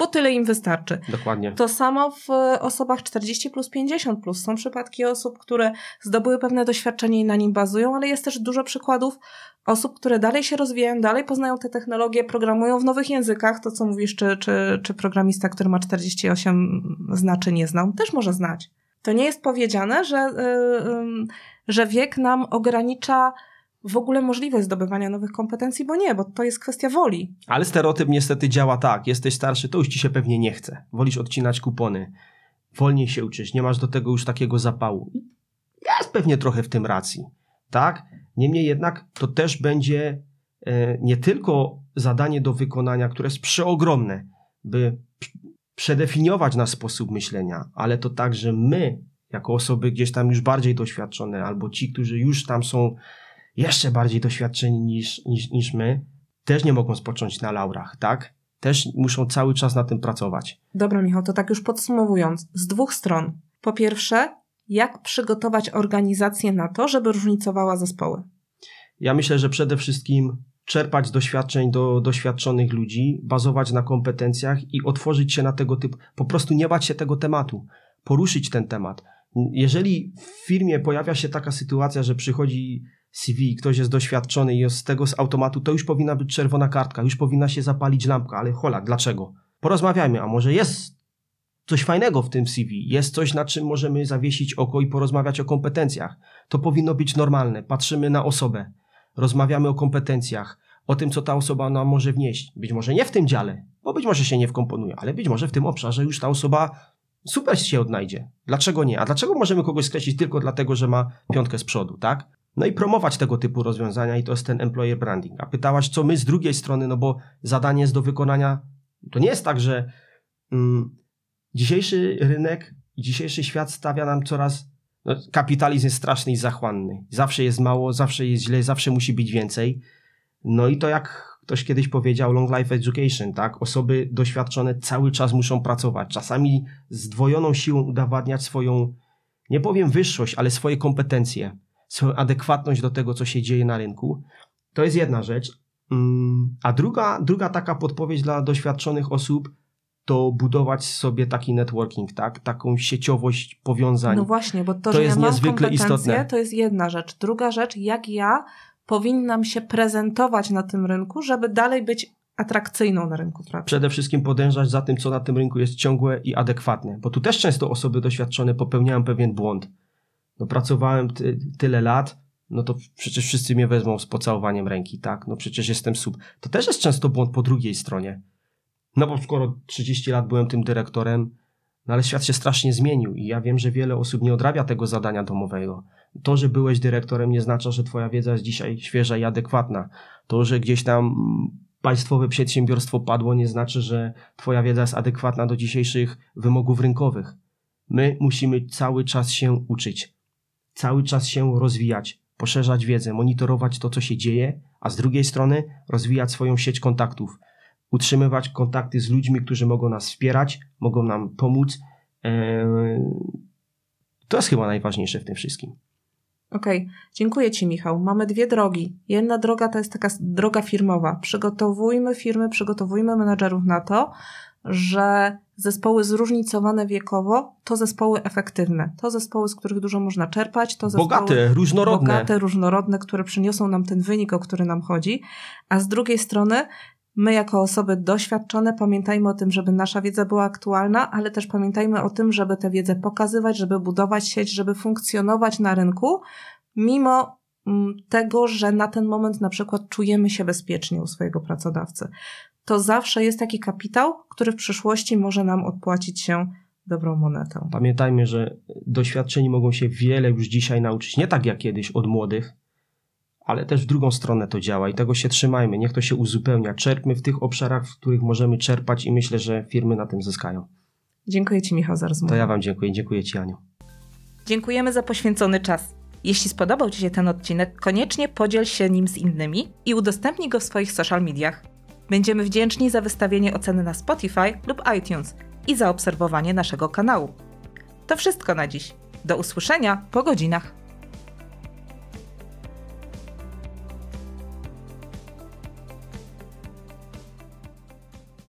bo tyle im wystarczy. Dokładnie. To samo w osobach 40 plus 50 plus. Są przypadki osób, które zdobyły pewne doświadczenie i na nim bazują, ale jest też dużo przykładów osób, które dalej się rozwijają, dalej poznają te technologie, programują w nowych językach. To, co mówisz, czy, czy, czy programista, który ma 48 znaczy nie znał, też może znać. To nie jest powiedziane, że, yy, yy, że wiek nam ogranicza w ogóle możliwość zdobywania nowych kompetencji, bo nie, bo to jest kwestia woli. Ale stereotyp niestety działa tak. Jesteś starszy, to już ci się pewnie nie chce. Wolisz odcinać kupony. Wolniej się uczysz, nie masz do tego już takiego zapału. Jest pewnie trochę w tym racji, tak? Niemniej jednak to też będzie e, nie tylko zadanie do wykonania, które jest przeogromne, by przedefiniować nasz sposób myślenia, ale to także my, jako osoby gdzieś tam już bardziej doświadczone, albo ci, którzy już tam są jeszcze bardziej doświadczeni niż, niż, niż my, też nie mogą spocząć na laurach, tak? Też muszą cały czas na tym pracować. Dobra, Michał, to tak już podsumowując, z dwóch stron. Po pierwsze, jak przygotować organizację na to, żeby różnicowała zespoły? Ja myślę, że przede wszystkim czerpać doświadczeń do doświadczonych ludzi, bazować na kompetencjach i otworzyć się na tego typu, po prostu nie bać się tego tematu, poruszyć ten temat. Jeżeli w firmie pojawia się taka sytuacja, że przychodzi CV, ktoś jest doświadczony i jest z tego z automatu, to już powinna być czerwona kartka, już powinna się zapalić lampka, ale hola, dlaczego? Porozmawiajmy, a może jest coś fajnego w tym CV, jest coś, na czym możemy zawiesić oko i porozmawiać o kompetencjach. To powinno być normalne. Patrzymy na osobę, rozmawiamy o kompetencjach, o tym, co ta osoba nam może wnieść. Być może nie w tym dziale, bo być może się nie wkomponuje, ale być może w tym obszarze już ta osoba super się odnajdzie. Dlaczego nie? A dlaczego możemy kogoś skreślić tylko dlatego, że ma piątkę z przodu, tak? No i promować tego typu rozwiązania i to jest ten employer branding. A pytałaś, co my z drugiej strony, no bo zadanie jest do wykonania. To nie jest tak, że mm, dzisiejszy rynek i dzisiejszy świat stawia nam coraz. No, kapitalizm jest straszny i zachłanny. Zawsze jest mało, zawsze jest źle, zawsze musi być więcej. No i to jak ktoś kiedyś powiedział, long life education, tak? Osoby doświadczone cały czas muszą pracować. Czasami z dwojoną siłą udowadniać swoją, nie powiem wyższość, ale swoje kompetencje swoją adekwatność do tego, co się dzieje na rynku. To jest jedna rzecz. Mm, a druga, druga taka podpowiedź dla doświadczonych osób to budować sobie taki networking, tak? taką sieciowość powiązań. No właśnie, bo to, to że jest ja mam niezwykle istotne. To jest jedna rzecz. Druga rzecz, jak ja powinnam się prezentować na tym rynku, żeby dalej być atrakcyjną na rynku pracy. Przede wszystkim podążać za tym, co na tym rynku jest ciągłe i adekwatne, bo tu też często osoby doświadczone popełniają pewien błąd no pracowałem ty, tyle lat, no to przecież wszyscy mnie wezmą z pocałowaniem ręki, tak? No przecież jestem sub. To też jest często błąd po drugiej stronie. No bo skoro 30 lat byłem tym dyrektorem, no ale świat się strasznie zmienił i ja wiem, że wiele osób nie odrabia tego zadania domowego. To, że byłeś dyrektorem nie znaczy, że twoja wiedza jest dzisiaj świeża i adekwatna. To, że gdzieś tam państwowe przedsiębiorstwo padło nie znaczy, że twoja wiedza jest adekwatna do dzisiejszych wymogów rynkowych. My musimy cały czas się uczyć cały czas się rozwijać, poszerzać wiedzę, monitorować to, co się dzieje, a z drugiej strony rozwijać swoją sieć kontaktów, utrzymywać kontakty z ludźmi, którzy mogą nas wspierać, mogą nam pomóc. Eee, to jest chyba najważniejsze w tym wszystkim. Okej, okay. dziękuję Ci, Michał. Mamy dwie drogi. Jedna droga to jest taka droga firmowa. Przygotowujmy firmy, przygotowujmy menadżerów na to, że zespoły zróżnicowane wiekowo to zespoły efektywne. To zespoły, z których dużo można czerpać. To zespoły bogate, różnorodne. Bogate, różnorodne, które przyniosą nam ten wynik, o który nam chodzi. A z drugiej strony my jako osoby doświadczone pamiętajmy o tym, żeby nasza wiedza była aktualna, ale też pamiętajmy o tym, żeby tę wiedzę pokazywać, żeby budować sieć, żeby funkcjonować na rynku, mimo mm, tego, że na ten moment na przykład czujemy się bezpiecznie u swojego pracodawcy to zawsze jest taki kapitał, który w przyszłości może nam odpłacić się dobrą monetą. Pamiętajmy, że doświadczeni mogą się wiele już dzisiaj nauczyć, nie tak jak kiedyś od młodych, ale też w drugą stronę to działa i tego się trzymajmy, niech to się uzupełnia. Czerpmy w tych obszarach, w których możemy czerpać i myślę, że firmy na tym zyskają. Dziękuję Ci, Michał, za rozmowę. To ja Wam dziękuję. Dziękuję Ci, Aniu. Dziękujemy za poświęcony czas. Jeśli spodobał Ci się ten odcinek, koniecznie podziel się nim z innymi i udostępnij go w swoich social mediach. Będziemy wdzięczni za wystawienie oceny na Spotify lub iTunes i za obserwowanie naszego kanału. To wszystko na dziś. Do usłyszenia po godzinach.